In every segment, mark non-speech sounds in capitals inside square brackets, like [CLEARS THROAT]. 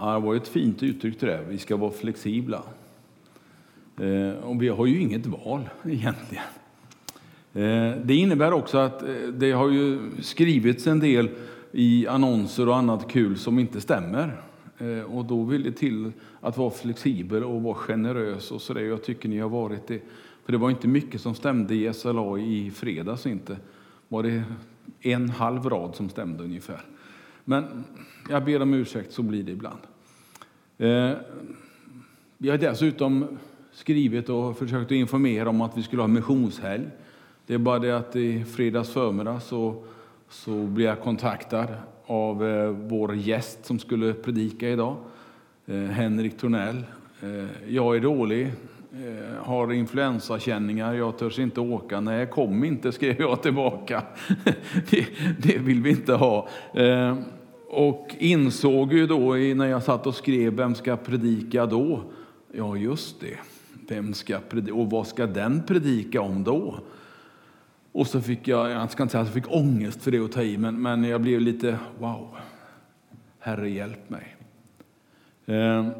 Ja, det var ett fint uttryck det Vi ska vara flexibla. Eh, och vi har ju inget val [LAUGHS] egentligen. Eh, det innebär också att eh, det har ju skrivits en del i annonser och annat kul som inte stämmer. Och då vill det till att vara flexibel och vara generös och så där. Jag tycker ni har varit det. För det var inte mycket som stämde i SLA i fredags inte. Var det en halv rad som stämde ungefär. Men jag ber om ursäkt, så blir det ibland. Eh, vi har dessutom skrivit och försökt att informera om att vi skulle ha missionshelg. Det är bara det att i fredags förmiddag så, så blev jag kontaktad av eh, vår gäst som skulle predika idag, eh, Henrik Tornell. Jag är dålig, har influensakänningar, jag törs inte åka. Nej, kom inte, skrev jag tillbaka. [LAUGHS] det, det, vill vi inte ha. Och insåg ju då när jag satt och skrev, vem ska predika då? Ja, just det. Vem ska predika, och vad ska den predika om då? Och så fick jag, jag ska inte säga att jag fick ångest för det att ta i, men, men jag blev lite wow, Herre hjälp mig. Ehm,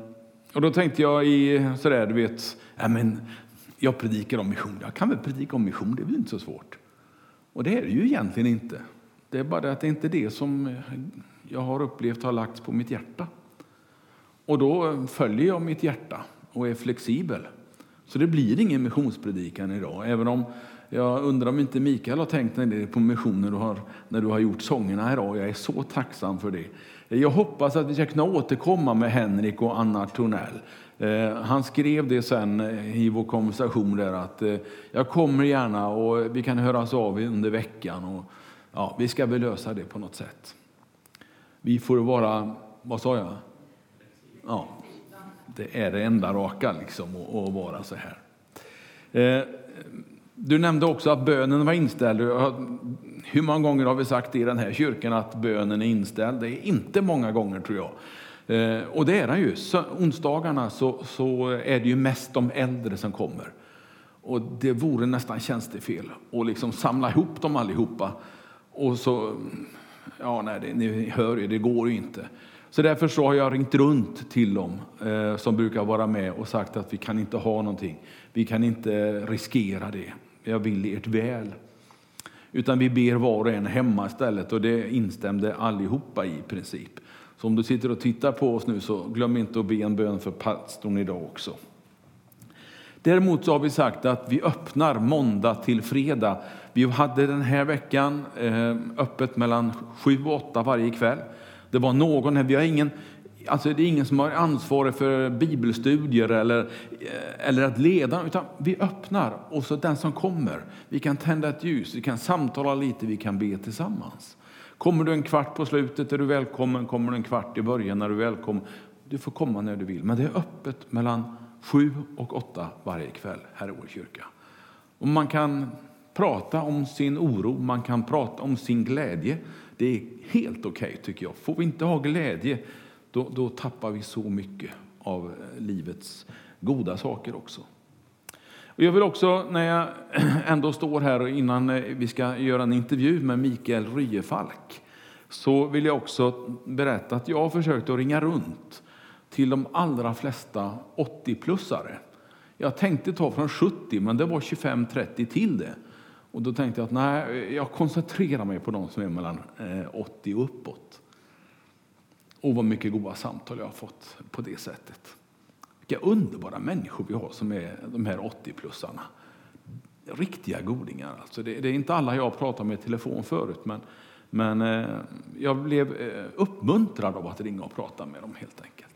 och då tänkte jag i sådär, du vet, ja, men jag predikar om mission. Jag kan väl predika om mission, det är väl inte så svårt. Och det är det ju egentligen inte. Det är bara det att det inte är det som jag har upplevt har lagts på mitt hjärta. Och då följer jag mitt hjärta och är flexibel. Så det blir ingen missionspredikan idag, även om jag undrar om inte Mikael har tänkt det på missionen när du har, när du har gjort sångerna idag. Jag är så tacksam för det. Jag hoppas att vi ska kunna återkomma med Henrik och Anna Tornell. Eh, han skrev det sen eh, i vår konversation där att eh, jag kommer gärna och vi kan höras av under veckan. Och, ja, vi ska väl lösa det på något sätt. Vi får vara, vad sa jag? Ja, det är det enda raka liksom, att vara så här. Eh, du nämnde också att bönen var inställd. Hur många gånger har vi sagt i den här kyrkan att bönen är inställd? Det är inte många gånger tror jag. Eh, och det är den ju. Så, onsdagarna så, så är det ju mest de äldre som kommer. Och det vore nästan tjänstefel att liksom samla ihop dem allihopa. Och så, ja nej, det, ni hör ju, det går ju inte. Så därför så har jag ringt runt till dem eh, som brukar vara med och sagt att vi kan inte ha någonting. Vi kan inte riskera det. Jag vill ert väl. Utan vi ber var och en hemma istället och det instämde allihopa i princip. Så om du sitter och tittar på oss nu så glöm inte att be en bön för pastorn idag också. Däremot så har vi sagt att vi öppnar måndag till fredag. Vi hade den här veckan eh, öppet mellan sju och åtta varje kväll. Det var någon, vi har ingen, alltså det är ingen som har ansvar för bibelstudier eller, eh, eller att leda, utan vi öppnar och så den som kommer, vi kan tända ett ljus, vi kan samtala lite, vi kan be tillsammans. Kommer du en kvart på slutet är du välkommen, kommer du en kvart i början är du välkommen. Du får komma när du vill, men det är öppet mellan sju och åtta varje kväll här i vår kyrka. Och man kan prata om sin oro, man kan prata om sin glädje. Det är helt okej okay, tycker jag. Får vi inte ha glädje, då, då tappar vi så mycket av eh, livets goda saker också. Och jag vill också, när jag [CLEARS THROAT] ändå står här innan eh, vi ska göra en intervju med Mikael Ryefalk, så vill jag också berätta att jag har försökt att ringa runt till de allra flesta 80-plussare. Jag tänkte ta från 70, men det var 25-30 till det. Och då tänkte jag att nej, jag koncentrerar mig på de som är mellan eh, 80 och uppåt. Och vad mycket goda samtal jag har fått på det sättet. Vilka underbara människor vi har som är de här 80-plussarna. Riktiga godingar. Alltså det, det, är inte alla jag har pratat med i telefon förut, men, men eh, jag blev eh, uppmuntrad av att ringa och prata med dem helt enkelt.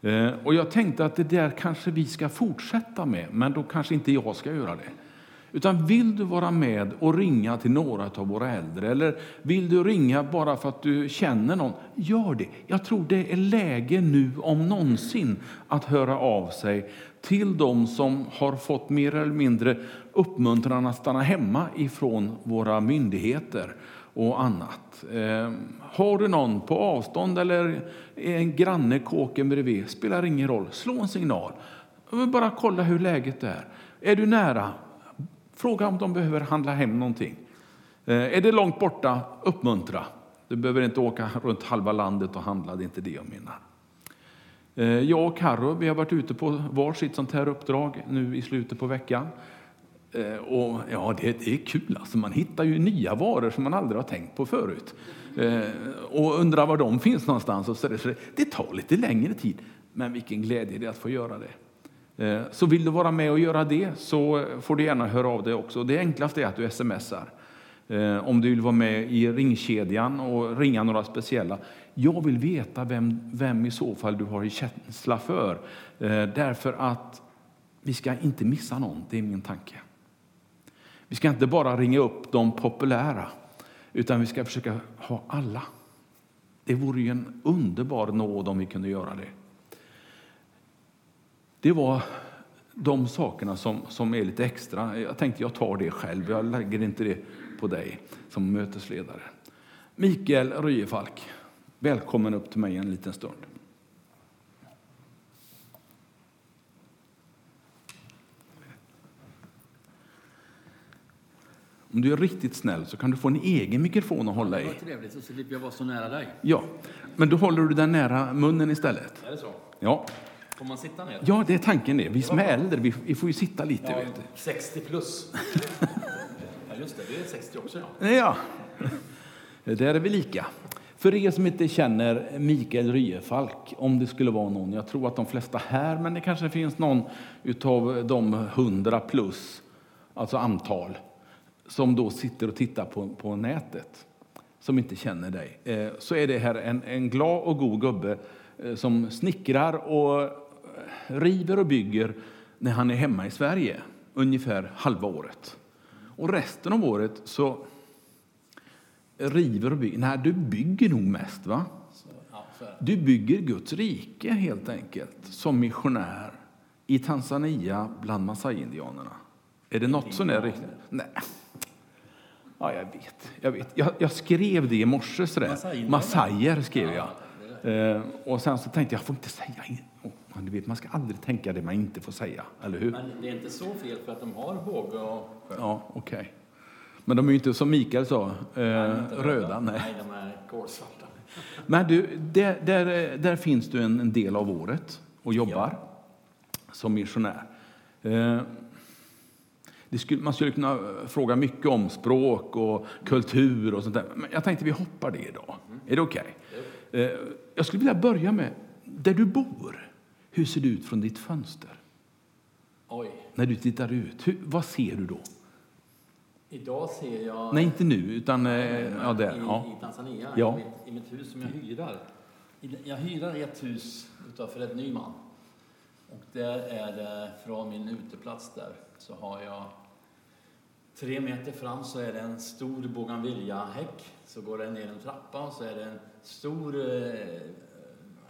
Eh, och jag tänkte att det där kanske vi ska fortsätta med, men då kanske inte jag ska göra det. Utan vill du vara med och ringa till några av våra äldre eller vill du ringa bara för att du känner någon, gör det. Jag tror det är läge nu om någonsin att höra av sig till de som har fått mer eller mindre uppmuntran att stanna hemma ifrån våra myndigheter och annat. Eh, har du någon på avstånd eller en granne kåken bredvid, spelar ingen roll. Slå en signal. Bara kolla hur läget är. Är du nära? Fråga om de behöver handla hem någonting. Eh, är det långt borta, uppmuntra. Du behöver inte åka runt halva landet och handla, det är inte det jag menar. Eh, jag och Carro, vi har varit ute på varsitt sånt här uppdrag nu i slutet på veckan. Eh, och ja, det, är kul alltså. Man hittar ju nya varor som man aldrig har tänkt på förut. Och undrar var de finns någonstans. Och så det, det tar lite längre tid, men vilken glädje det är att få göra det. Eh, så vill du vara med och göra det så får du gärna höra av dig också. Det enklaste är att du smsar. Eh, om du vill vara med i ringkedjan och ringa några speciella. Jag vill veta vem, vem i så fall du har en känsla för. Eh, därför att vi ska inte missa någon, det är min tanke. Vi ska inte bara ringa upp de populära, utan vi ska försöka ha alla. Det vore ju en underbar nåd om vi kunde göra det. Det var de sakerna som, som är lite extra. Jag tänkte jag tar det själv, jag lägger inte det på dig som mötesledare. Mikael Ryefalk, välkommen upp till mig en liten stund. Om du är riktigt snäll så kan du få en egen mikrofon att hålla i. Vad trevligt, så slipper jag vara så nära dig. Ja, men då håller du den nära munnen istället. Är det så? Ja. Får man sitta ner? Ja, det är tanken det. Vi som är äldre, vi får ju sitta lite. Ja, vet du. 60 plus. [LAUGHS] ja, just det. Du är 60 också, ja. Ja, där är vi lika. För er som inte känner Mikael Ryefalk, om det skulle vara någon, jag tror att de flesta här, men det kanske finns någon utav de hundra plus, alltså antal, som då sitter och tittar på, på nätet, som inte känner dig, eh, så är det här en, en glad och god gubbe eh, som snickrar och river och bygger när han är hemma i Sverige, ungefär halva året. Och resten av året så river och bygger. Nej, du bygger nog mest, va? Du bygger Guds rike helt enkelt som missionär i Tanzania bland Masai-indianerna. Är det något som är riktigt? Nej. Ja, jag vet. Jag, vet. Jag, jag skrev det i morse. Massajer skrev jag. Eh, och sen så tänkte jag, jag får inte säga... Du vet, man ska aldrig tänka det man inte får säga, eller hur? Men det är inte så fel för att de har båge och sjö. Ja, okej. Okay. Men de är ju inte som Mikael sa, eh, röda. röda. Nej. nej, de är kolsvarta. Men du, där, där, där finns du en, en, del av året och jobbar ja. som missionär. Eh, skulle, man skulle kunna fråga mycket om språk och kultur och sånt där. Men jag tänkte vi hoppar det idag. Mm. Är det okej? Okay? Eh, jag skulle vilja börja med där du bor. Hur ser det ut från ditt fönster? Oj. När du tittar ut, hur, vad ser du då? Idag ser jag... Nej, inte nu, utan eh, ja, där. I, ja. i Tanzania, ja. i, mitt, i mitt hus som jag hyrar. Jag hyrar ett hus utav Fred Nyman. Och där är det, från min uteplats där, så har jag Tre meter fram så är det en stor bougainvillea-häck. Så går det ner en trappa och så är det en stor eh,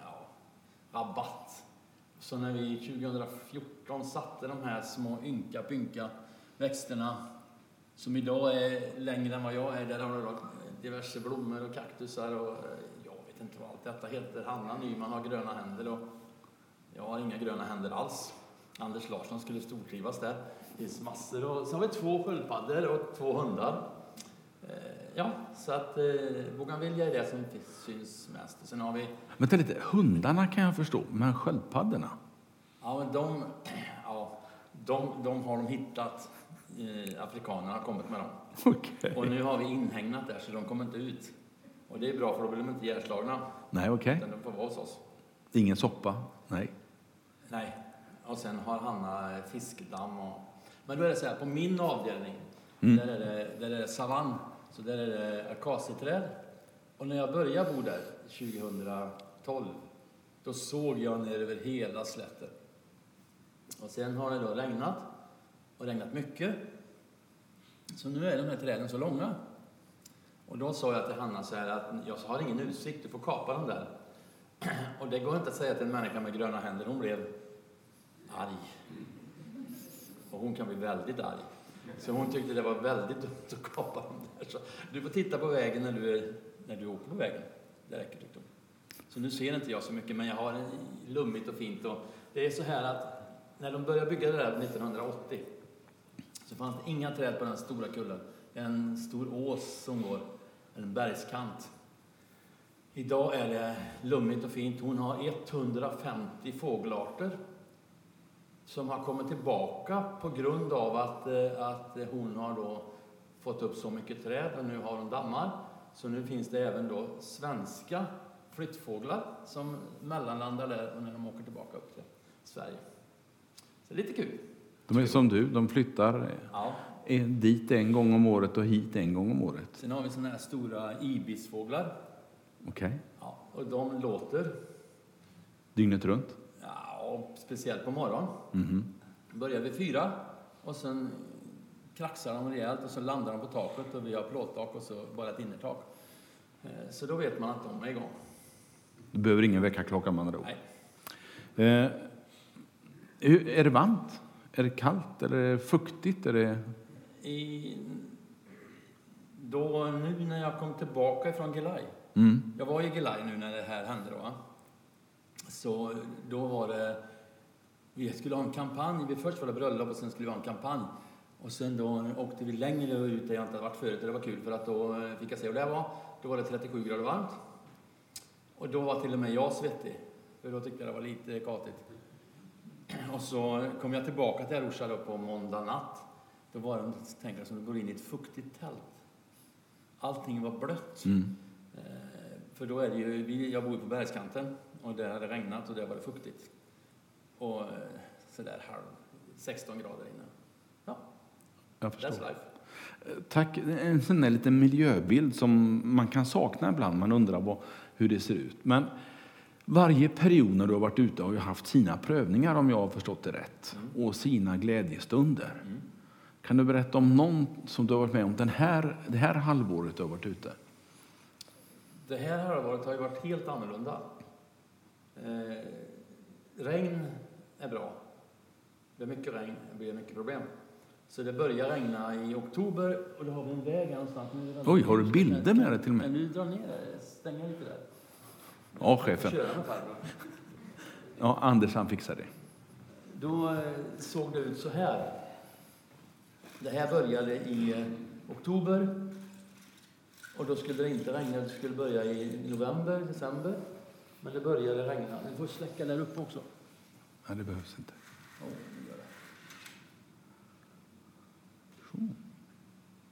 ja, rabatt. Så när vi 2014 satte de här små ynka pynka växterna som idag är längre än vad jag är. Där har du diverse blommor och kaktusar och eh, jag vet inte vad allt detta heter. Hanna Nyman har gröna händer och jag har inga gröna händer alls. Anders Larsson skulle stortrivas där. Det finns massor. Och så har vi två sköldpaddor och två hundar. Ja, så att eh, bougainvillea är det som syns mest. Sen har vi... Vänta lite, hundarna kan jag förstå, men sköldpaddorna? Ja, men de, [CLEARS THROAT] ja, de, de har de hittat. Eh, afrikanerna har kommit med dem. Okay. Och nu har vi inhägnat där, så de kommer inte ut. Och det är bra, för då blir de inte ihjälslagna. Nej, okej. Okay. De får vara hos oss. Ingen soppa? Nej. Nej. Och sen har Hanna fiskdamm och men då är det så här, på min avdelning, mm. där, är det, där är det savann, så där är det akacieträd. Och när jag började bo där 2012, då såg jag ner över hela slätten. Och sen har det då regnat, och regnat mycket. Så nu är de här träden så långa. Och då sa jag till Hanna så här att jag har ingen utsikt, du får kapa dem där. [CLEARS THROAT] Och det går inte att säga till en människa med gröna händer, hon blev arg. Och hon kan bli väldigt arg. Så hon tyckte det var väldigt dumt att kapa dem där. Så du får titta på vägen när du, är, när du åker på vägen. Det räcker tyckte hon. Så nu ser inte jag så mycket, men jag har en lummigt och fint. Och det är så här att när de började bygga det där 1980 så fanns det inga träd på den stora kullen. En stor ås som går, en bergskant. Idag är det lummigt och fint. Hon har 150 fågelarter som har kommit tillbaka på grund av att, eh, att hon har då fått upp så mycket träd och nu har hon dammar. Så nu finns det även då svenska flyttfåglar som mellanlandar där och när de åker tillbaka upp till Sverige. Så det är lite kul. De är som du, de flyttar Ja. eh, dit en gång om året och hit en gång om året. Sen har vi såna här stora ibisfåglar. Okej? Ja, och de låter, Dygnet runt? Och speciellt på morgonen. Mhm. Börjar vid fyra och sen kraxar de rejält och så landar de på taket och vi har plåttak och så bara ett innertak. Eh, Så då vet man att de är igång. Du behöver ingen väckarklocka med andra. Nej. Eh, är det varmt? Är det kallt? Eller är det fuktigt? Är det... I, då, nu när jag kom tillbaka ifrån Gelai, Mm. jag var i Gelai nu när det här hände då? Så då var det, vi skulle ha en kampanj, vi först var det bröllop och sen skulle vi ha en kampanj. Och sen då åkte vi längre ut där jag inte hade varit förut och det var kul för att då eh, fick jag se hur det var. Då var det 37 grader varmt. Och då var till och med jag svettig, för då tyckte jag det var lite katigt. [CLEARS THROAT] Och så kom jag tillbaka till Arusha då på måndag natt. Då var det, tänker jag, som att gå in i ett fuktigt tält. Allting var blött. Mm. Eh, För då är det ju, jag bor ju på bergskanten och där hade det regnat och där var det fuktigt. Och eh, sådär halv, 16 grader inne. Ja, Jag that's förstår. life. Tack. En sån där liten miljöbild som man kan sakna ibland. Man undrar vad, hur det ser ut. Men varje period när du har varit ute har ju haft sina prövningar om jag har förstått det rätt. Och sina glädjestunder. Mm. Kan du berätta om någon som du har varit med om den här, det här halvåret du har varit ute? Det här halvåret har ju varit helt annorlunda. Eh, regn är bra. Det är mycket regn, det blir mycket problem. Så det börjar regna i oktober och då har vi en väg någonstans. Oj, har du bilder med dig till och med? Men du drar ner det, stänger lite där. Ja, chefen. Ja, Anders han fixar det. Då eh, såg det ut så här. Det här började i eh, oktober. Och då skulle det inte regna, det skulle börja i november, december. Men det började regna. Vi får släcka där uppe också. Nej, det behövs inte.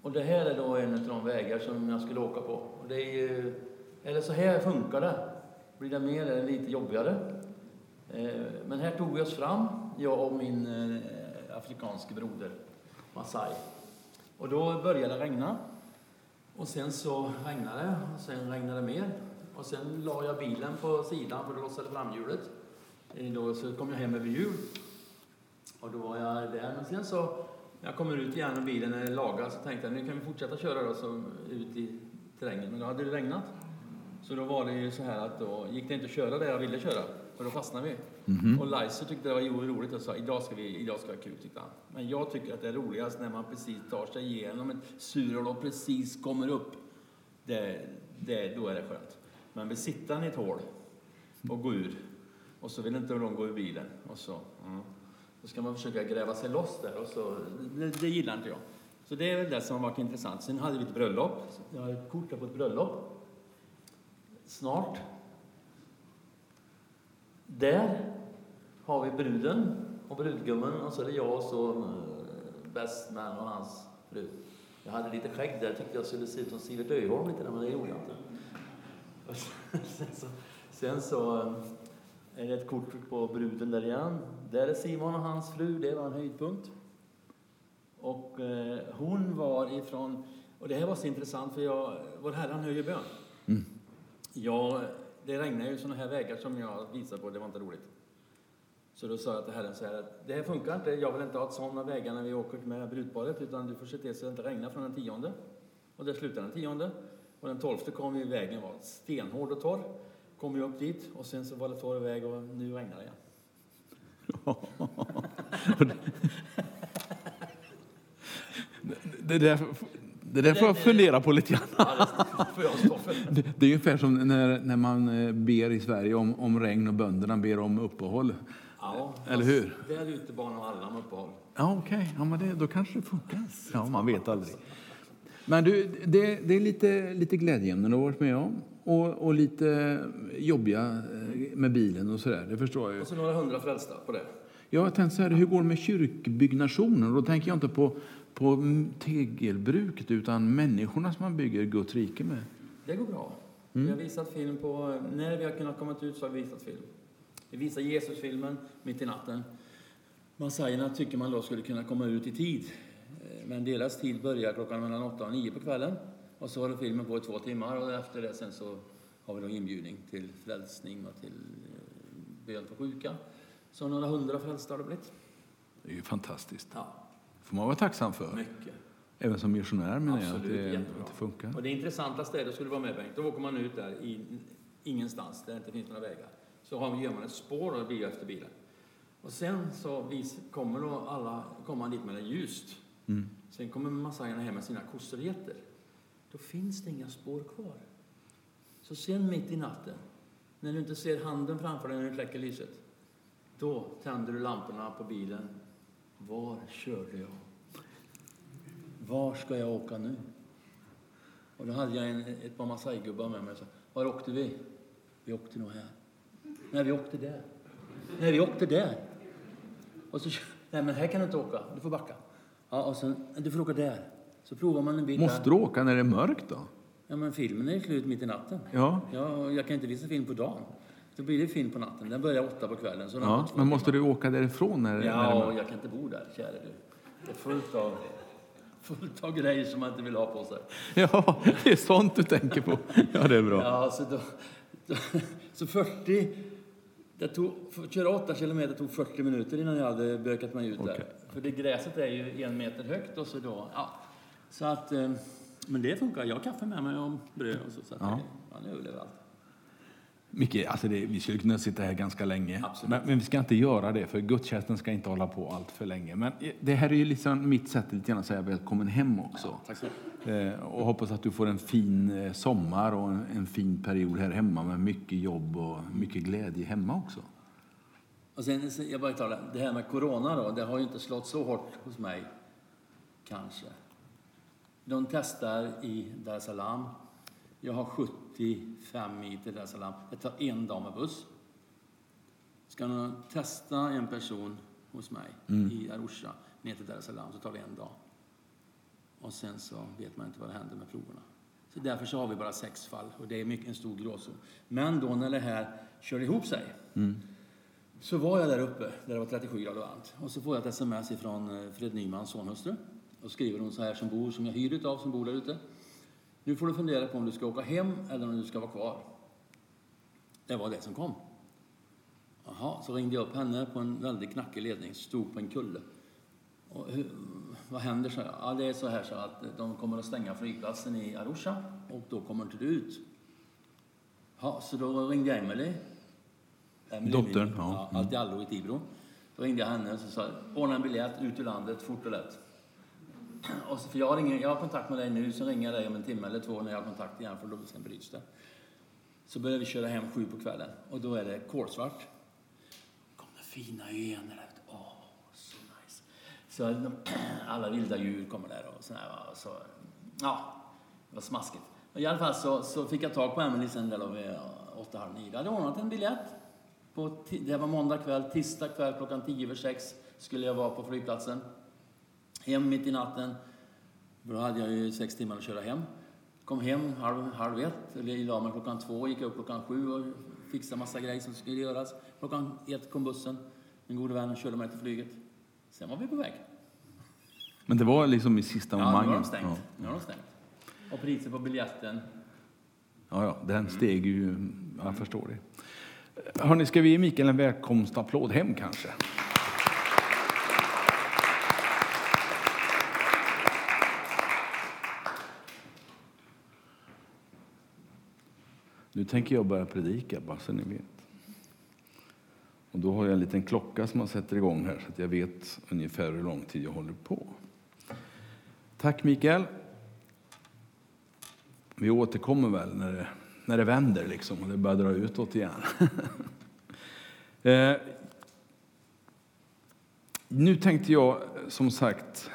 Och det här är då en av de vägar som jag skulle åka på. Och det är ju, eller så här funkar det. Blir det mer är det lite jobbigare. Eh, Men här tog vi oss fram, jag och min eh, afrikanske broder Masai. Och då började det regna. Och sen så regnade det, och sen regnade det mer. Och sen la jag bilen på sidan för att lossade framhjulet. Eh, Då så kom jag hem över jul. Och då var jag där. Men sen så, när jag kommer ut igen och bilen är lagad så tänkte jag nu kan vi fortsätta köra då, så ut i terrängen. Men då hade det regnat. Så då var det ju så här att då gick det inte att köra där jag ville köra. För då fastnade vi. Mhm. Och Laiser tyckte det var roligt och sa idag ska vi, idag ska vi ha kul tyckte han. Men jag tycker att det är roligast när man precis tar sig igenom ett surhål och precis kommer upp. Det, det, då är det skönt. Men vill sitta i ett hål och gå ur och så vill inte de gå ur bilen och så, mm. Då ska man försöka gräva sig loss där och så, det, det gillar inte jag. Så det är väl det som har varit intressant. Sen hade vi ett bröllop. Jag har ett kort på ett bröllop. Snart. Där har vi bruden och brudgummen och så är det jag och så mm, uh, best man och hans fru. Jag hade lite skägg där, tyckte jag skulle se ut som Sivert Öholm lite där, men det gjorde jag inte. Sen [LAUGHS] så, sen så eh, är det ett kort på bruden där igen. Där är Simon och hans fru, det var en höjdpunkt. Och eh, hon var ifrån, och det här var så intressant för jag, vår Herre han höjer bön. Mm. Ja, det regnar ju sådana här vägar som jag visar på, det var inte roligt. Så då sa jag till Herren så här att det här funkar inte, jag vill inte ha sådana vägar när vi åker med brudparet utan du får se till så att det inte regnar från den tionde. Och det slutade den tionde. Och den tolfte kom vi, vägen var stenhård och torr. Kom vi upp dit och sen så var det torr väg och nu regnar det igen. [LAUGHS] Det där, det där får jag fundera på lite grann. Ja, det. Det, är ungefär som när, när man eh, ber i Sverige om, om regn och bönderna ber om uppehåll. Ja, Eller hur? Där ute bad nog alla om uppehåll. Ja, okej. Ja, men det, då kanske det funkar. Ja, man vet aldrig. Men du, det, det är lite, lite glädjeämnen du har varit med om. och, och lite jobbiga eh, med bilen och sådär. Det förstår jag. Och så några hundra frälsta på det. Ja, jag tänkte så här, hur går det med kyrkbyggnationen? Då tänker jag inte på, på tegelbruket utan människorna som man bygger Guds rike med. Det går bra. Vi har visat film på... När vi har kunnat komma ut så har vi visat film. Vi visar Jesusfilmen mitt i natten. Massajerna tycker man då skulle kunna komma ut i tid. Eh, Men deras tid börjar klockan mellan 8 och 9 på kvällen. Och så håller filmen på i två timmar och efter det sen så har vi då inbjudning till frälsning och till eh, bön för sjuka. Så några hundra frälsta har det blivit. Det är ju fantastiskt. Ja, får man vara tacksam för. mycket. Även som missionär menar jag att det, jättebra. att det funkar. Och det intressantaste är, då skulle du vara med Bengt, då åker man ut där i ingenstans, där det inte finns några vägar. Så har, gör man ett spår och det blir efter bilen. Och sen så vis, kommer då alla, kommer man dit med det ljust. Mm. Sen kommer massajerna hem med sina kossor och getter. Då finns det inga spår kvar. Så sen mitt i natten, när du inte ser handen framför dig när du släcker lyset, då tänder du lamporna på bilen. Var körde jag? Var ska jag åka nu? Och då hade jag en, ett par massajgubbar med mig och sa, var åkte vi? Vi åkte nog här. Nej, vi åkte där. Nej, vi åkte där. Och så, nej men här kan du inte åka, du får backa. Ja, och sen, du får åka där. Så provar man en bit Måste där. du åka när det är mörkt då? Ja, men filmen är ju slut mitt i natten. Ja. Ja, jag kan inte visa film på dagen. Då blir det film på natten. Den börjar åtta på kvällen. Så den ja. Men måste timmar. du åka därifrån när, när det är Ja, mörkt? jag kan inte bo där, kära du. Det är fullt av, fullt av grejer som man inte vill ha på sig. Ja, det är sånt du tänker på. Ja, det är bra. Ja, så, då, då, så 40... Det tog, för att köra 8 kilometer tog 40 minuter innan jag hade bökat mig ut Okej. där. För det gräset är ju en meter högt och så då... Ja. Så att... eh, Men det funkar. Jag har kaffe med mig och bröd och så. så att Ja. det, man överlever allt. Micke, alltså det, vi skulle kunna sitta här ganska länge. Men, men vi ska inte göra det, för gudstjänsten ska inte hålla på allt för länge. Men det här är ju liksom mitt sätt att grann säga välkommen hem också. Mycket. Eh, och hoppas att du får en fin eh, sommar och en, en fin period här hemma med mycket jobb och mycket glädje hemma också. Och sen, jag bara tar det, här med corona då, det har ju inte slått så hårt hos mig. Kanske. De testar i Dar es Salaam. Jag har 75 mil till Dar es Salaam. Det tar en dag med buss. Ska man testa en person hos mig i Arusha ner till Dar es Salaam så tar det en dag. Och sen så vet man inte vad det händer med proverna. Så därför så har vi bara sex fall och det är mycket en stor gråzon. Men då när det här kör ihop sig så var jag där uppe, där det var 37 grader varmt. Och så får jag ett sms ifrån eh, Fred Nymans sonhustru. Och skriver hon så här som bor, som jag hyr utav, som bor där ute. Nu får du fundera på om du ska åka hem eller om du ska vara kvar. Det var det som kom. Jaha, så ringde jag upp henne på en väldigt knackig ledning, stod på en kulle. Och hur, vad händer, så jag. Ja, det är så här så att de kommer att stänga flygplatsen i Arusha och då kommer inte du ut. Ja, så då ringde jag Emelie. Emelie Dottern, ja. ja. Allt i allo i Tibro. Då ringde jag henne och så sa ordna en biljett ut ur landet fort och lätt. Och så, för jag, ringer, jag har kontakt med dig nu, så ringer jag dig om en timme eller två när jag har kontakt igen, för då sen bryts det. Så börjar vi köra hem sju på kvällen och då är det kolsvart. kommer fina hyenor där. Åh, så nice. Så de, [CLEARS THROAT] alla vilda djur kommer där och sådär. va, och så, ja, det var smaskigt. Och I alla fall så, så fick jag tag på Emelie sen där då vid eh, åtta, halv nio. Jag hade ordnat en biljett. På, det var måndag kväll, tisdag kväll klockan tio över sex skulle jag vara på flygplatsen. Hem mitt i natten. Då hade jag ju sex timmar att köra hem. Kom hem halv, halv ett, eller la mig klockan två, gick upp klockan sju och fixade massa grejer som skulle göras. Klockan ett kom bussen. Min gode vän körde mig till flyget. Sen var vi på väg. Men det var liksom i sista Ja, nu har de momangen. stängt. Ja. Nu har de stängt. Och priset på biljetten. Ja, ja, den steg ju. Jag förstår det. Hörni, ska vi ge Mikael en välkomstapplåd hem kanske? Nu tänker jag börja predika, bara så ni vet. Och då har jag en liten klocka som man sätter igång här så att jag vet ungefär hur lång tid jag håller på. Tack Mikael. Vi återkommer väl när det, när det vänder liksom och det börjar dra utåt igen. [LAUGHS] eh, nu tänkte jag som sagt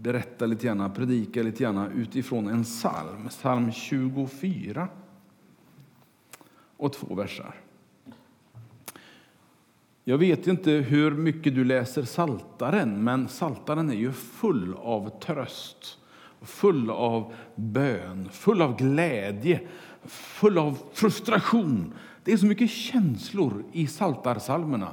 berätta lite grann, predika lite grann utifrån en psalm, psalm 24 och två versar. Jag vet inte hur mycket du läser Saltaren, men Saltaren är ju full av tröst, full av bön, full av glädje, full av frustration. Det är så mycket känslor i saltarsalmerna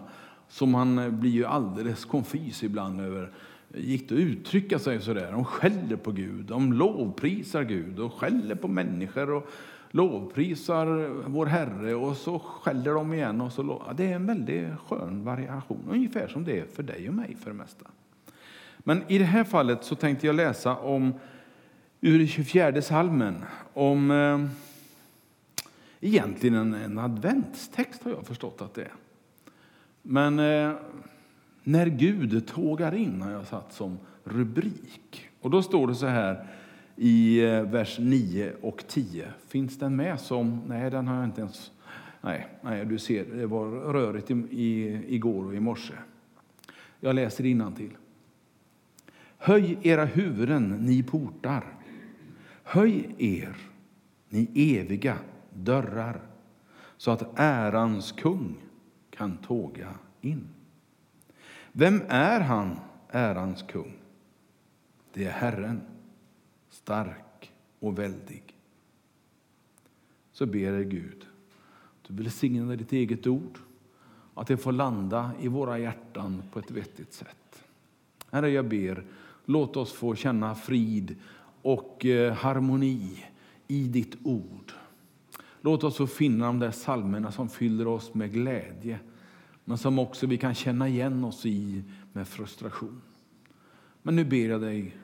som man blir ju alldeles konfys ibland över. Gick det att uttrycka sig så där? De skäller på Gud, de lovprisar Gud och skäller på människor och lovprisar vår Herre och så skäller de igen. Och så det är en väldigt skön variation, ungefär som det är för dig och mig för det mesta. Men i det här fallet så tänkte jag läsa om ur 24 salmen om eh, egentligen en, en adventstext har jag förstått att det är. Men eh, när Gud tågar in har jag satt som rubrik. Och då står det så här i eh, vers 9 och 10. Finns den med som... Nej, den har jag inte ens... Nej, nej du ser, det var rörigt i, i, igår och i morse. Jag läser till. Höj era huvuden, ni portar. Höj er, ni eviga dörrar, så att ärans kung kan tåga in. Vem är han, ärans kung? Det är Herren, stark och väldig. Så ber jag Gud, du välsignar ditt eget ord, att det får landa i våra hjärtan på ett vettigt sätt. Herre, jag ber, låt oss få känna frid och eh, harmoni i ditt ord. Låt oss få finna de där salmerna som fyller oss med glädje men som också vi kan känna igen oss i med frustration. Men nu ber jag dig,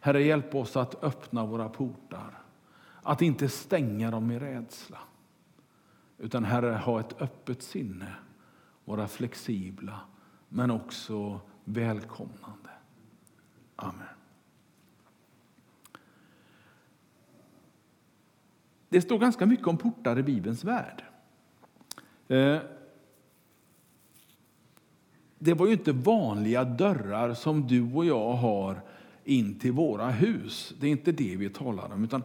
Herre, hjälp oss att öppna våra portar. Att inte stänga dem i rädsla. Utan Herre, ha ett öppet sinne, vara flexibla men också välkomnande. Amen. Det står ganska mycket om portar i Bibelns värld. Eh, det var ju inte vanliga dörrar som du och jag har in till våra hus. Det är inte det vi talar om. Utan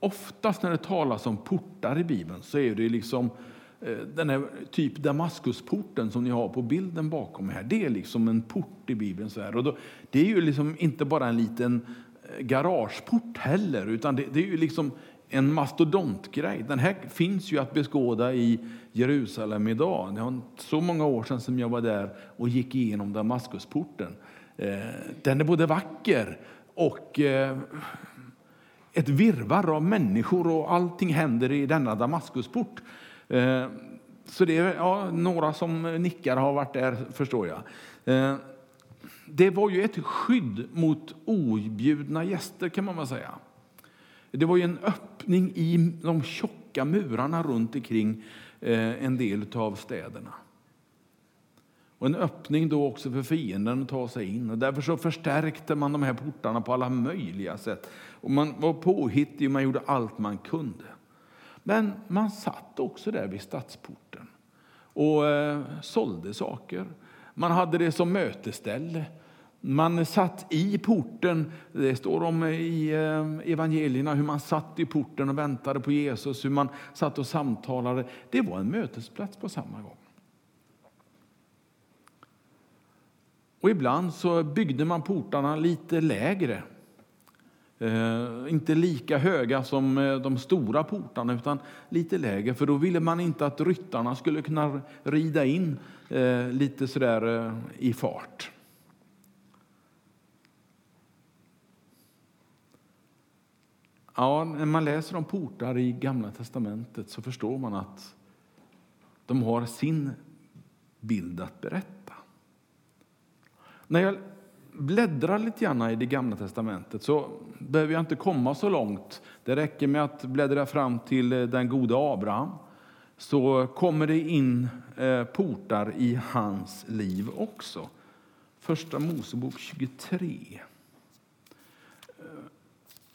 oftast när det talas om portar i Bibeln så är det liksom eh, den här typ Damaskusporten som ni har på bilden bakom här. Det är liksom en port i Bibeln. Så här. Och då, det är ju liksom inte bara en liten eh, garageport heller, utan det, det är ju liksom en mastodontgrej. Den här finns ju att beskåda i Jerusalem idag. Det var så många år sedan som jag var där och gick igenom Damaskusporten. Eh, den är både vacker och eh, ett virvar av människor och allting händer i denna Damaskusport. Eh, så det är ja, några som nickar har varit där, förstår jag. Det var ju ett skydd mot objudna gäster kan man väl säga. Det var ju en öppning i de tjocka murarna runt omkring en del av städerna. Och en öppning då också för fienden att ta sig in. Och därför så förstärkte man de här portarna på alla möjliga sätt. Och man var påhittig och man gjorde allt man kunde. Men man satt också där vid stadsporten och eh, sålde saker. Man hade det som mötesställe. Man satt i porten, det står om i eh, evangelierna hur man satt i porten och väntade på Jesus, hur man satt och samtalade. Det var en mötesplats på samma gång. Och ibland så byggde man portarna lite lägre. Eh, inte lika höga som eh, de stora portarna, utan lite lägre. För då ville man inte att ryttarna skulle kunna rida in eh, lite sådär eh, i fart. Ja, när man läser om portar i Gamla testamentet så förstår man att de har sin bild att berätta. När jag bläddrar lite grann i det Gamla testamentet så behöver jag inte komma så långt. Det räcker med att bläddra fram till eh, den gode Abraham så kommer det in eh, portar i hans liv också. Första Mosebok 23. Eh,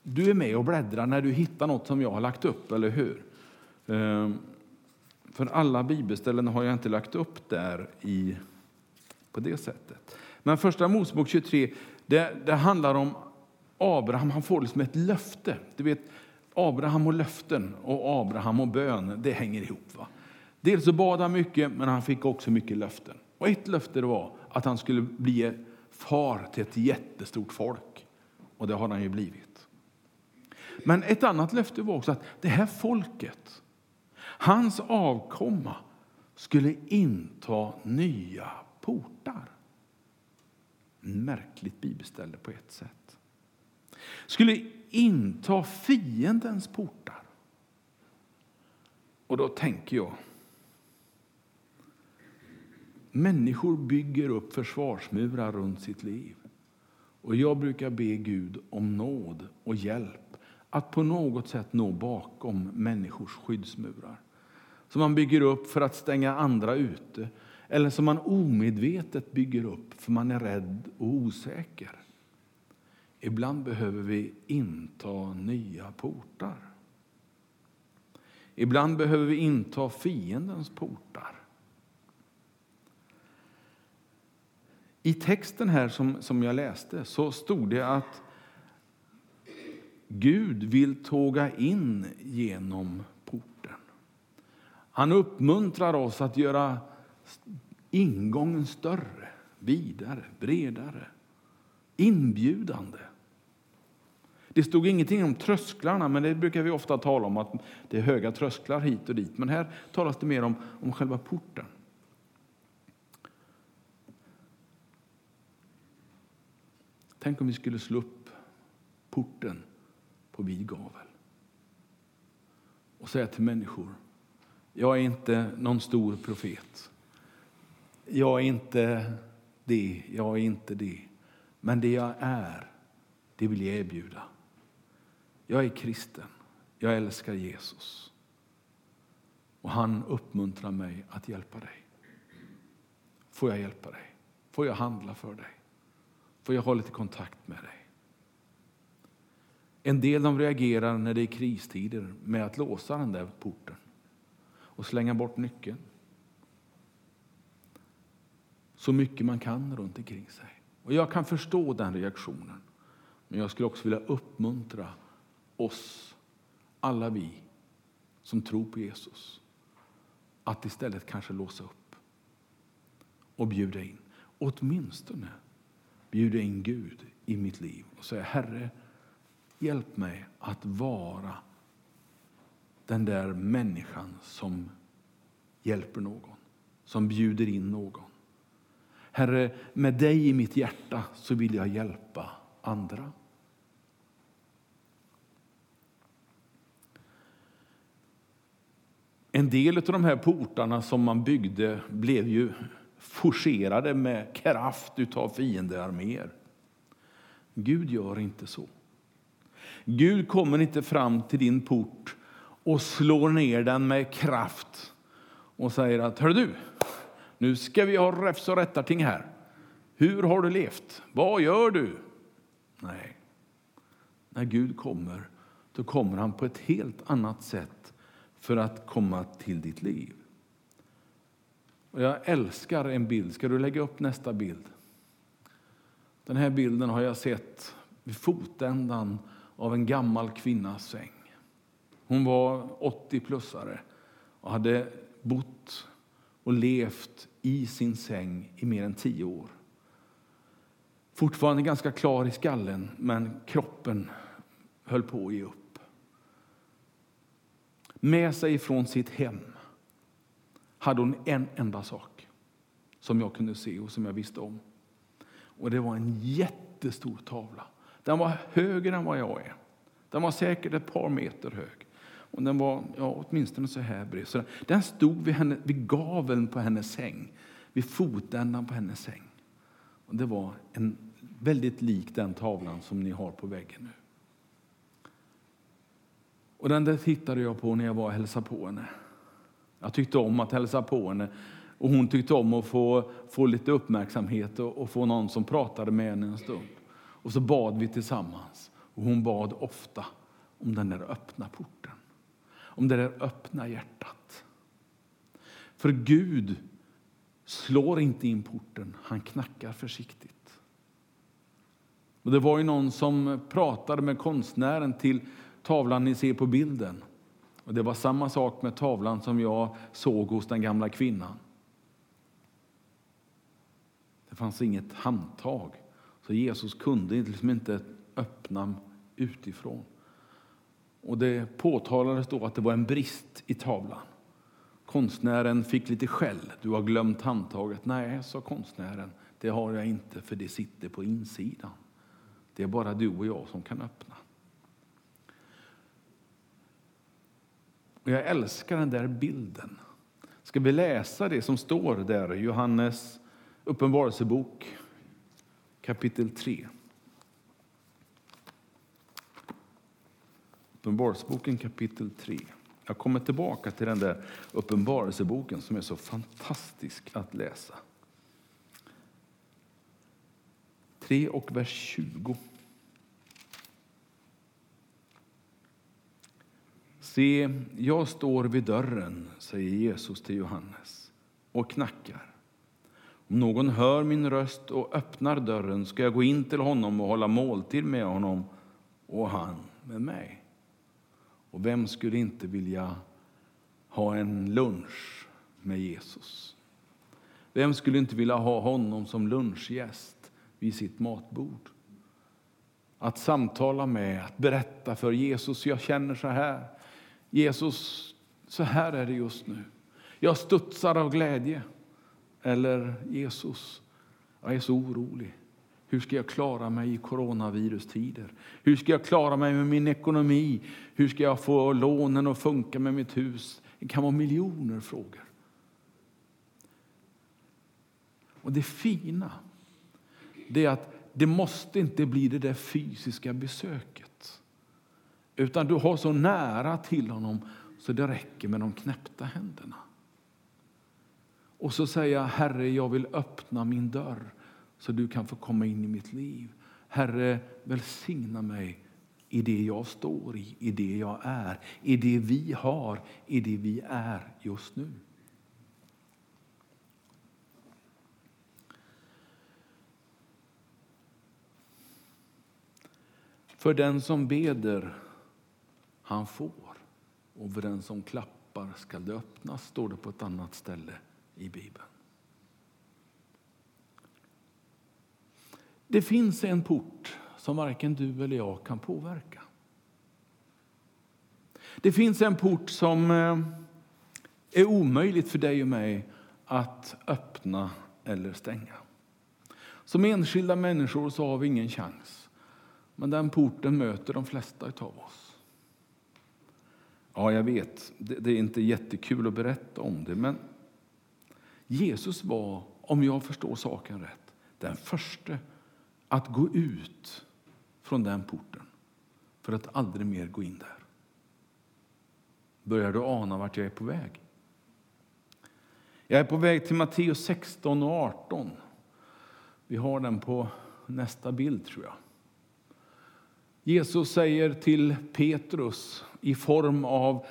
du är med och bläddrar när du hittar något som jag har lagt upp, eller hur? Ehm, för alla bibelställen har jag inte lagt upp där i, på det sättet. Men första Mosebok 23, det, det handlar om Abraham. Han får liksom ett löfte. Du vet, Abraham och löften och Abraham och bön, det hänger ihop. Va? Dels så bad han mycket, men han fick också mycket löften. Och ett löfte var att han skulle bli far till ett jättestort folk. Och det har han ju blivit. Men ett annat löfte var också att det här folket, hans avkomma, skulle inta nya portar. Märkligt bibelställe på ett sätt. Skulle inta fiendens portar. Och då tänker jag Människor bygger upp försvarsmurar runt sitt liv. Och Jag brukar be Gud om nåd och hjälp att på något sätt nå bakom människors skyddsmurar. Som man bygger upp för att stänga andra ute eller som man omedvetet bygger upp för man är rädd och osäker. Ibland behöver vi inta nya portar. Ibland behöver vi inta fiendens portar. I texten här som, som jag läste så stod det att Gud vill tåga in genom porten. Han uppmuntrar oss att göra ingången större, vidare, bredare, inbjudande. Det stod ingenting om trösklarna, men det brukar vi ofta tala om att det är höga trösklar hit och dit. Men här talas det mer om, om själva porten. Tänk om vi skulle slå upp porten på vid gavel och säga till människor, jag är inte någon stor profet. Jag är inte det, jag är inte det. Men det jag är, det vill jag erbjuda. Jag är kristen. Jag älskar Jesus. Och han uppmuntrar mig att hjälpa dig. Får jag hjälpa dig? Får jag handla för dig? Får jag ha lite kontakt med dig? En del de reagerar när det är kristider med att låsa den där porten och slänga bort nyckeln. Så mycket man kan runt omkring sig. Och jag kan förstå den reaktionen. Men jag skulle också vilja uppmuntra oss, alla vi som tror på Jesus, att istället kanske låsa upp och bjuda in. Åtminstone bjuda in Gud i mitt liv och säga Herre, hjälp mig att vara den där människan som hjälper någon, som bjuder in någon. Herre, med dig i mitt hjärta så vill jag hjälpa andra. En del av de här portarna som man byggde blev ju forcerade med kraft av fiendearméer. Gud gör inte så. Gud kommer inte fram till din port och slår ner den med kraft och säger att Hör du, nu ska vi ha räfs och rättarting här. Hur har du levt? Vad gör du? Nej, när Gud kommer, då kommer han på ett helt annat sätt för att komma till ditt liv. Och jag älskar en bild. Ska du lägga upp nästa bild? Den här bilden har jag sett vid fotändan av en gammal kvinnas säng. Hon var 80-plussare och hade bott och levt i sin säng i mer än tio år. Fortfarande ganska klar i skallen, men kroppen höll på att ge upp. Med sig från sitt hem hade hon en enda sak som jag kunde se och som jag visste om. Och Det var en jättestor tavla. Den var högre än vad jag är. Den var säkert ett par meter hög. Och den var ja, åtminstone så här bred. Så den stod vid, henne, vid gaveln på hennes säng, vid fotändan på hennes säng. Och det var en väldigt lik den tavlan som ni har på väggen nu. Och den där tittade jag på när jag var och hälsade på henne. Jag tyckte om att hälsa på henne och hon tyckte om att få, få lite uppmärksamhet och, och få någon som pratade med henne en stund. Och så bad vi tillsammans och hon bad ofta om den där öppna porten, om det där öppna hjärtat. För Gud slår inte in porten, han knackar försiktigt. Och det var ju någon som pratade med konstnären till tavlan ni ser på bilden. Och Det var samma sak med tavlan som jag såg hos den gamla kvinnan. Det fanns inget handtag, så Jesus kunde liksom inte öppna utifrån. Och Det påtalades då att det var en brist i tavlan. Konstnären fick lite skäll. Du har glömt handtaget. Nej, sa konstnären. Det har jag inte, för det sitter på insidan. Det är bara du och jag som kan öppna. Och jag älskar den där bilden. Ska vi läsa det som står där i Johannes uppenbarelsebok kapitel 3? Uppenbarelseboken kapitel 3. Jag kommer tillbaka till den där uppenbarelseboken som är så fantastisk att läsa. 3 och vers 20. Se, jag står vid dörren, säger Jesus till Johannes, och knackar. Om någon hör min röst och öppnar dörren ska jag gå in till honom och hålla måltid med honom och han med mig. Och vem skulle inte vilja ha en lunch med Jesus? Vem skulle inte vilja ha honom som lunchgäst vid sitt matbord? Att samtala med, att berätta för Jesus, jag känner så här. Jesus, så här är det just nu. Jag studsar av glädje. Eller Jesus, jag är så orolig. Hur ska jag klara mig i coronavirustider? Hur ska jag klara mig med min ekonomi? Hur ska jag få lånen att funka med mitt hus? Det kan vara miljoner frågor. Och det fina det är att det måste inte bli det där fysiska besöket. Utan du har så nära till honom så det räcker med de knäppta händerna. Och så säger jag, Herre, jag vill öppna min dörr så du kan få komma in i mitt liv. Herre, välsigna mig i det jag står i, i det jag är, i det vi har, i det vi är just nu. För den som beder, han får. Och för den som klappar skall det öppnas, står det på ett annat ställe i Bibeln. Det finns en port som varken du eller jag kan påverka. Det finns en port som eh, är omöjligt för dig och mig att öppna eller stänga. Som enskilda människor så har vi ingen chans. Men den porten möter de flesta av oss. Ja, jag vet, det är inte jättekul att berätta om det, men Jesus var, om jag förstår saken rätt, den första att gå ut från den porten för att aldrig mer gå in där. Börjar du ana vart jag är på väg? Jag är på väg till Matteus 16 och 18. Vi har den på nästa bild, tror jag. Jesus säger till Petrus i form av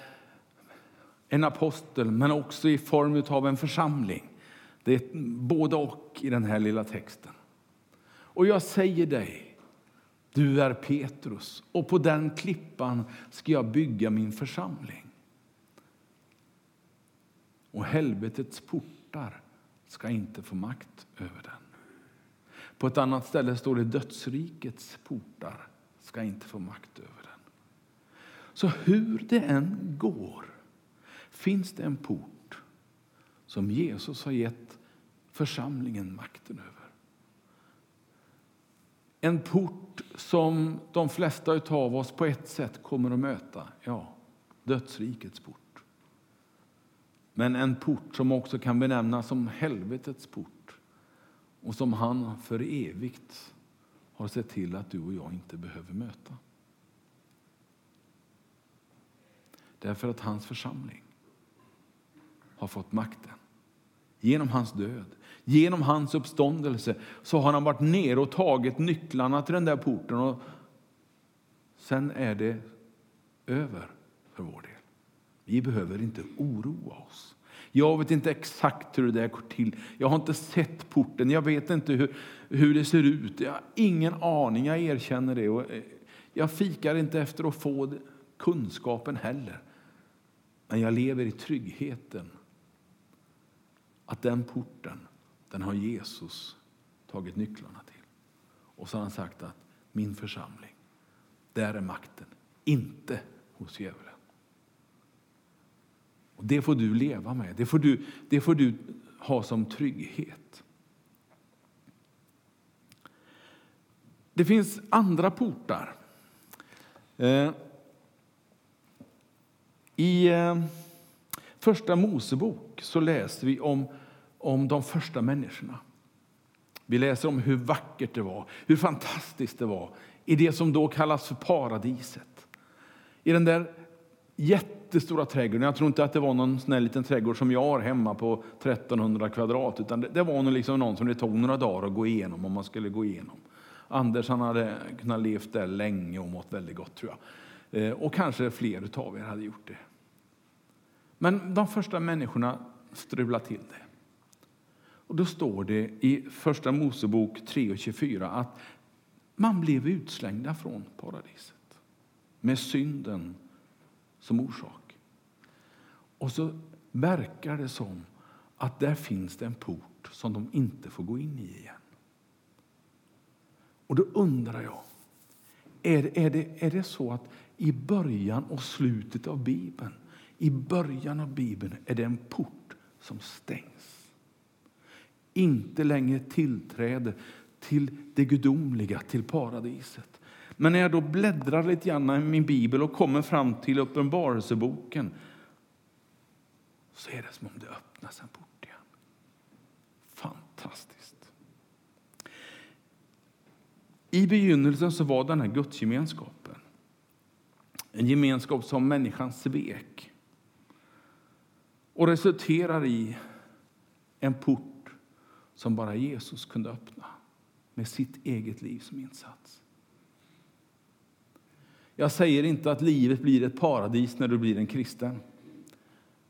en apostel, men också i form av en församling. Det är både och i den här lilla texten. Och jag säger dig, du är Petrus och på den klippan ska jag bygga min församling. Och helvetets portar ska inte få makt över den. På ett annat ställe står det dödsrikets portar ska inte få makt över den. Så hur det än går finns det en port som Jesus har gett församlingen makten över. En port som de flesta av oss på ett sätt kommer att möta. Ja, dödsrikets port. Men en port som också kan benämnas som helvetets port och som han för evigt har sett till att du och jag inte behöver möta. Därför att hans församling har fått makten. Genom hans död, genom hans uppståndelse så har han varit nere och tagit nycklarna till den där porten. Och sen är det över för vår del. Vi behöver inte oroa oss. Jag vet inte exakt hur det där går till. Jag har inte sett porten. Jag vet inte hur, hur det ser ut. Jag har ingen aning. Jag erkänner det. Och eh, jag fikar inte efter att få kunskapen heller. Men jag lever i tryggheten att den porten, den har Jesus tagit nycklarna till. Och så har han sagt att min församling, där är makten, inte hos djävulen. Och det får du leva med, det får du, det får du ha som trygghet. Det finns andra portar. Eh, I eh, Första Mosebok så läser vi om, om de första människorna. Vi läser om hur vackert det var, hur fantastiskt det var i det som då kallas för paradiset. I den där jättestora trädgården. Jag tror inte att det var någon sån liten trädgård som jag har hemma på 1300 kvadrat, utan det, det var nog liksom någon som det tog några dagar att gå igenom om man skulle gå igenom. Anders han hade kunnat levt där länge och mått väldigt gott tror jag. Eh, och kanske fler av er hade gjort det. Men de första människorna strulade till det. Och då står det i Första Mosebok 3.24 att man blev utslängda från paradiset med synden som orsak. Och så verkar det som att där finns det en port som de inte får gå in i igen. Och då undrar jag, är, är, det, är det så att i början och slutet av Bibeln, i början av Bibeln är det en port som stängs. Inte längre tillträde till det gudomliga, till paradiset. Men när jag då bläddrar lite grann i min bibel och kommer fram till Uppenbarelseboken så är det som om det öppnas en port igen. Fantastiskt. I begynnelsen så var den här gudsgemenskapen en gemenskap som människan svek och resulterar i en port som bara Jesus kunde öppna med sitt eget liv som insats. Jag säger inte att livet blir ett paradis när du blir en kristen.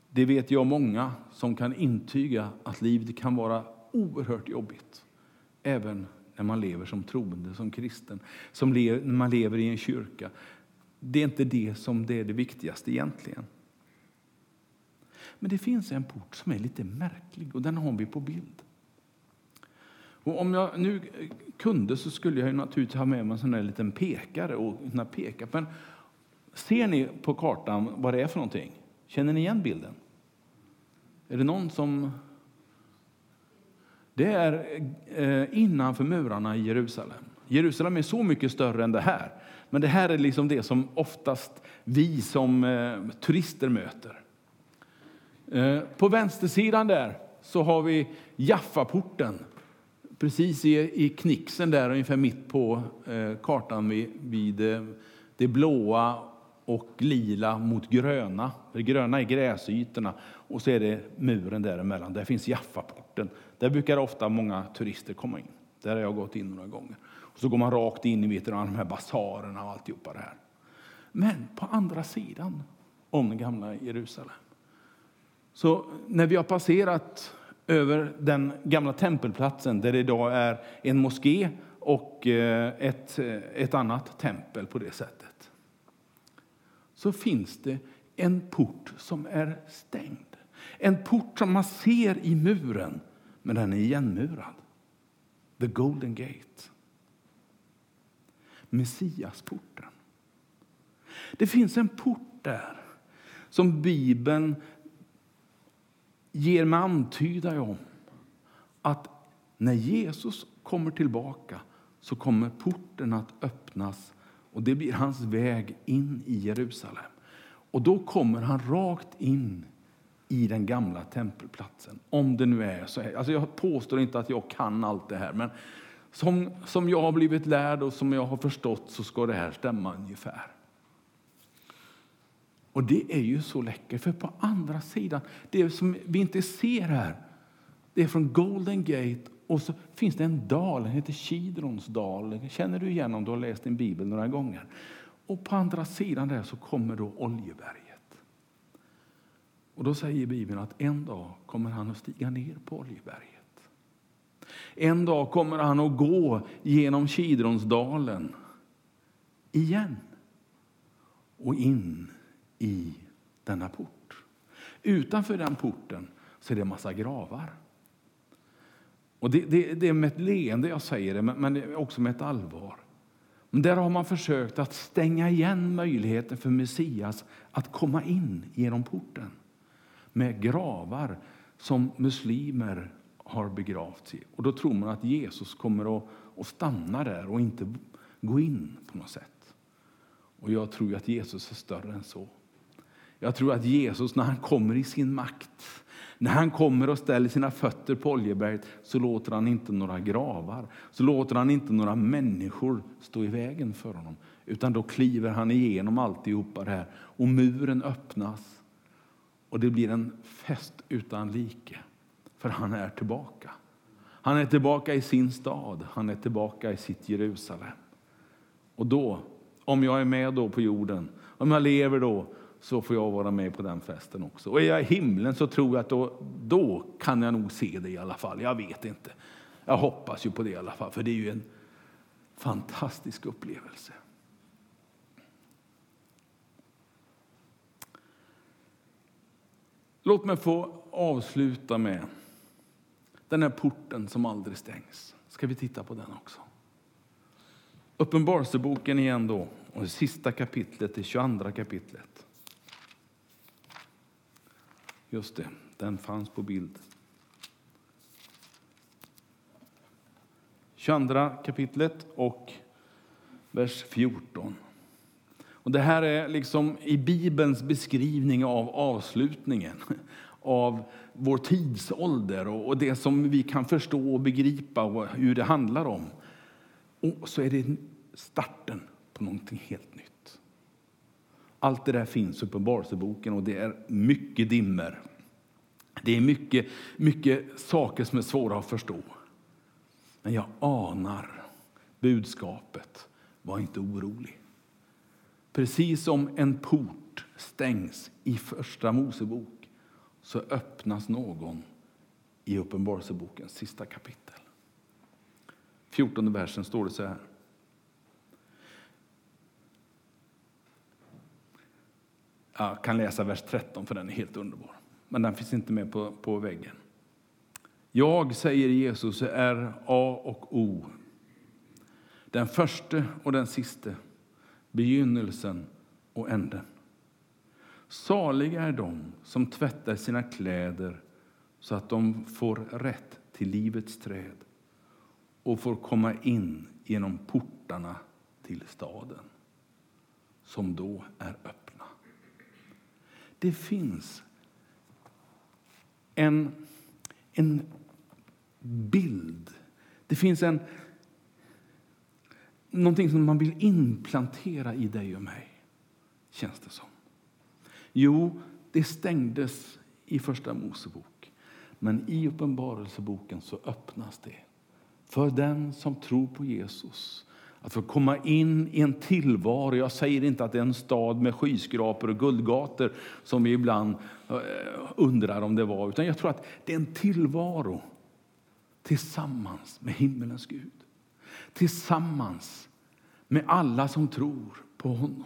Det vet jag många som kan intyga att livet kan vara oerhört jobbigt. Även när man lever som troende, som kristen, som när man lever i en kyrka. Det är inte det som det är det viktigaste egentligen. Men det finns en port som är lite märklig och den har vi på bild. Och om jag nu kunde så skulle jag naturligtvis ha med mig en sån där liten pekare och kunna peka. Men ser ni på kartan vad det är för någonting? Känner ni igen bilden? Är det någon som... Det är eh, innanför murarna i Jerusalem. Jerusalem är så mycket större än det här. Men det här är liksom det som oftast vi som eh, turister möter. Eh, på vänstersidan där så har vi Jaffaporten precis i, i knixen där, ungefär mitt på eh, kartan vid, vid eh, det blåa och lila mot gröna. Det gröna är gräsytorna och så är det muren däremellan. Där finns Jaffaporten. Där brukar ofta många turister komma in. Där har jag gått in några gånger. Och så går man rakt in i vet du, de här basarerna och alltihopa det här. Men på andra sidan om gamla Jerusalem. Så när vi har passerat över den gamla tempelplatsen där det idag är en moské och eh, ett, eh, ett annat tempel på det sättet. Så finns det en port som är stängd. En port som man ser i muren, men den är igenmurad. The Golden Gate. Messiasporten. Det finns en port där som Bibeln ger mig antyda om att när Jesus kommer tillbaka så kommer porten att öppnas och det blir hans väg in i Jerusalem. Och då kommer han rakt in i den gamla tempelplatsen. Om det nu är så här. Alltså jag påstår inte att jag kan allt det här, men som, som jag har blivit lärd och som jag har förstått så ska det här stämma ungefär. Och det är ju så läckert, för på andra sidan, det som vi inte ser här, det är från Golden Gate och så finns det en dal, den heter Kidrons dal. Känner du igen om du har läst din bibel några gånger? Och på andra sidan där så kommer då Oljeberget. Och då säger Bibeln att en dag kommer han att stiga ner på Oljeberget. En dag kommer han att gå genom Kidronsdalen igen och in i denna port. Utanför den porten så är det en massa gravar. Och det, det, det är med ett leende jag säger det, men, men också med ett allvar. Men där har man försökt att stänga igen möjligheten för Messias att komma in genom porten med gravar som muslimer har begravts i. Och då tror man att Jesus kommer att, att stanna där och inte gå in på något sätt. Och jag tror att Jesus är större än så. Jag tror att Jesus när han kommer i sin makt, när han kommer och ställer sina fötter på Oljeberget så låter han inte några gravar, så låter han inte några människor stå i vägen för honom. Utan då kliver han igenom alltihopa det här och muren öppnas och det blir en fest utan like. För han är tillbaka. Han är tillbaka i sin stad, han är tillbaka i sitt Jerusalem. Och då, om jag är med då på jorden, om jag lever då, så får jag vara med på den festen också. Och är jag i himlen så tror jag att då, då kan jag nog se det i alla fall. Jag vet inte. Jag hoppas ju på det i alla fall, för det är ju en fantastisk upplevelse. Låt mig få avsluta med den här porten som aldrig stängs. Ska vi titta på den också? Uppenbarelseboken igen då, och det sista kapitlet, det 22 kapitlet. Just det, den fanns på bild. 22 kapitlet och vers 14. Och det här är liksom i Bibelns beskrivning av avslutningen av vår tidsålder och det som vi kan förstå och begripa och hur det handlar om. Och så är det starten på någonting helt nytt. Allt det där finns i Uppenbarelseboken och det är mycket dimmer. Det är mycket, mycket saker som är svåra att förstå. Men jag anar budskapet. Var inte orolig. Precis som en port stängs i Första Mosebok så öppnas någon i Uppenbarelsebokens sista kapitel. 14 versen står det så här. Jag kan läsa vers 13 för den är helt underbar. Men den finns inte med på, på väggen. Jag, säger Jesus, är A och O. Den första och den siste, begynnelsen och änden. Saliga är de som tvättar sina kläder så att de får rätt till livets träd och får komma in genom portarna till staden, som då är öppen. Det finns en, en bild. Det finns en, någonting som man vill inplantera i dig och mig, känns det som. Jo, det stängdes i Första Mosebok, men i Uppenbarelseboken så öppnas det för den som tror på Jesus. Att få komma in i en tillvaro. Jag säger inte att det är en stad med skyskrapor och guldgator som vi ibland eh, undrar om det var. Utan jag tror att det är en tillvaro tillsammans med himmelens Gud. Tillsammans med alla som tror på honom.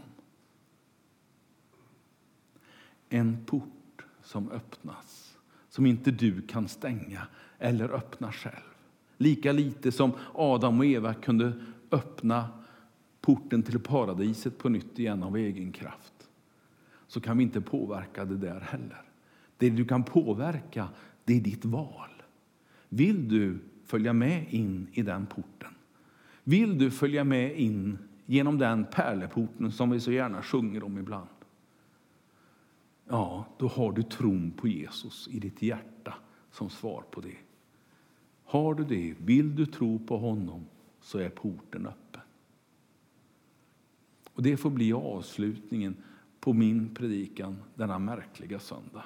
En port som öppnas, som inte du kan stänga eller öppna själv. Lika lite som Adam och Eva kunde öppna porten till paradiset på nytt igen av egen kraft så kan vi inte påverka det där heller. Det du kan påverka, det är ditt val. Vill du följa med in i den porten? Vill du följa med in genom den pärleporten som vi så gärna sjunger om ibland? Ja, då har du tron på Jesus i ditt hjärta som svar på det. Har du det, vill du tro på honom, så är porten öppen. Och Det får bli avslutningen på min predikan denna märkliga söndag.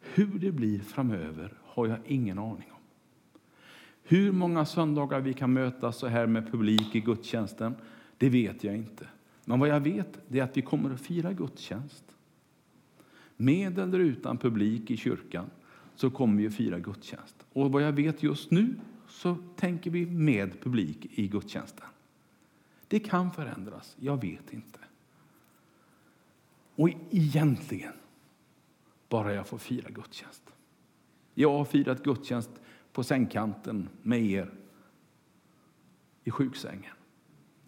Hur det blir framöver har jag ingen aning om. Hur många söndagar vi kan mötas så här med publik i gudstjänsten, det vet jag inte. Men vad jag vet är att vi kommer att fira gudstjänst. Med eller utan publik i kyrkan så kommer vi att fira gudstjänst. Och vad jag vet just nu så tänker vi med publik i gudstjänsten. Det kan förändras, jag vet inte. Och egentligen, bara jag får fira gudstjänst. Jag har firat gudstjänst på sängkanten med er i sjuksängen.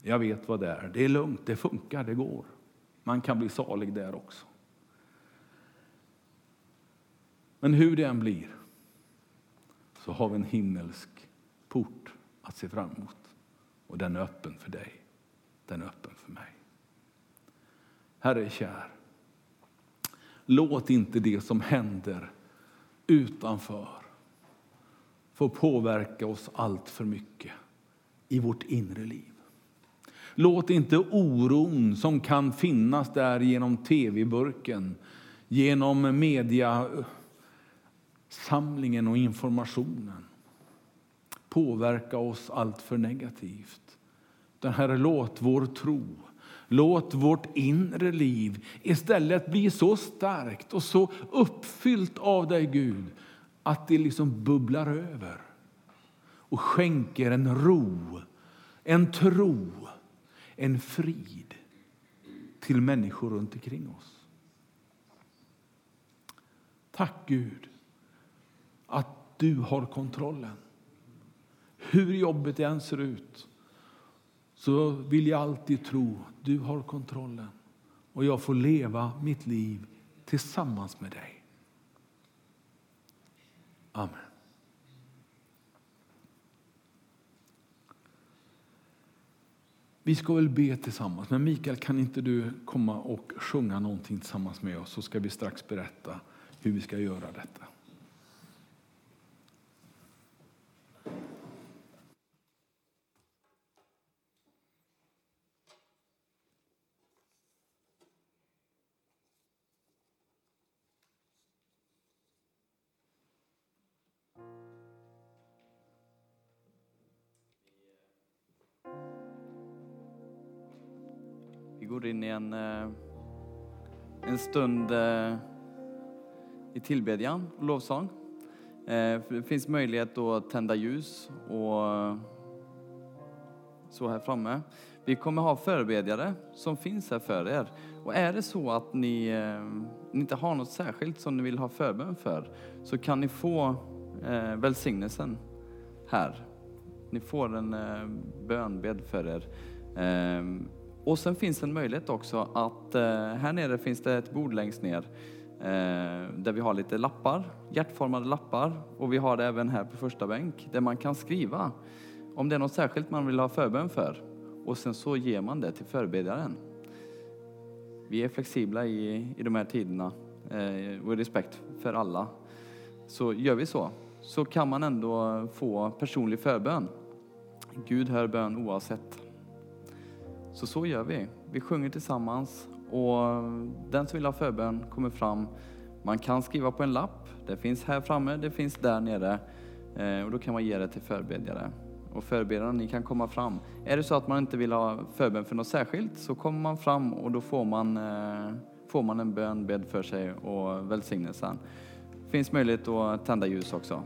Jag vet vad det är. Det är lugnt, det funkar, det går. Man kan bli salig där också. Men hur det än blir så har vi en himmelsk port att se fram emot. Och den är öppen för dig. Den är öppen för mig. Herre kär, låt inte det som händer utanför få påverka oss allt för mycket i vårt inre liv. Låt inte oron som kan finnas där genom tv-burken, genom mediasamlingen och informationen påverka oss allt för negativt. Den Herre, låt vår tro, låt vårt inre liv istället bli så starkt och så uppfyllt av dig, Gud, att det liksom bubblar över och skänker en ro, en tro, en frid till människor runt omkring oss. Tack Gud att du har kontrollen. Hur jobbet än ser ut så vill jag alltid tro att du har kontrollen och jag får leva mitt liv tillsammans med dig. Amen. Vi ska väl be tillsammans, men Mikael kan inte du komma och sjunga någonting tillsammans med oss så ska vi strax berätta hur vi ska göra detta. Stund eh, i tillbedjan och lovsång. Eh, det finns möjlighet att tända ljus och så här framme. Vi kommer ha förebedjare som finns här för er. Och är det så att ni, eh, ni inte har något särskilt som ni vill ha förbön för så kan ni få välsignelsen här. Ni får en bönbed för er. Och sen finns en möjlighet också att eh, här nere finns det ett bord längst ner eh, där vi har lite lappar, hjärtformade lappar och vi har det även här på första bänk där man kan skriva om det är något särskilt man vill ha förbön för och sen så ger man det till förebedjaren. Vi är flexibla i, i de här tiderna eh, och i respekt för alla. Så gör vi så, så kan man ändå få personlig förbön. Gud hör bön oavsett. Så så gör vi. Vi sjunger tillsammans och den som vill ha förbön kommer fram. Man kan skriva på en lapp. Det finns här framme, det finns där nere. Eh, och då kan man ge det till förbedjare. Och förebedjarna, ni kan komma fram. Är det så att man inte vill ha förbön för något särskilt så kommer man fram och då får man, eh, får man en bön bedd för sig och välsignelsen. Det finns möjlighet att tända ljus också.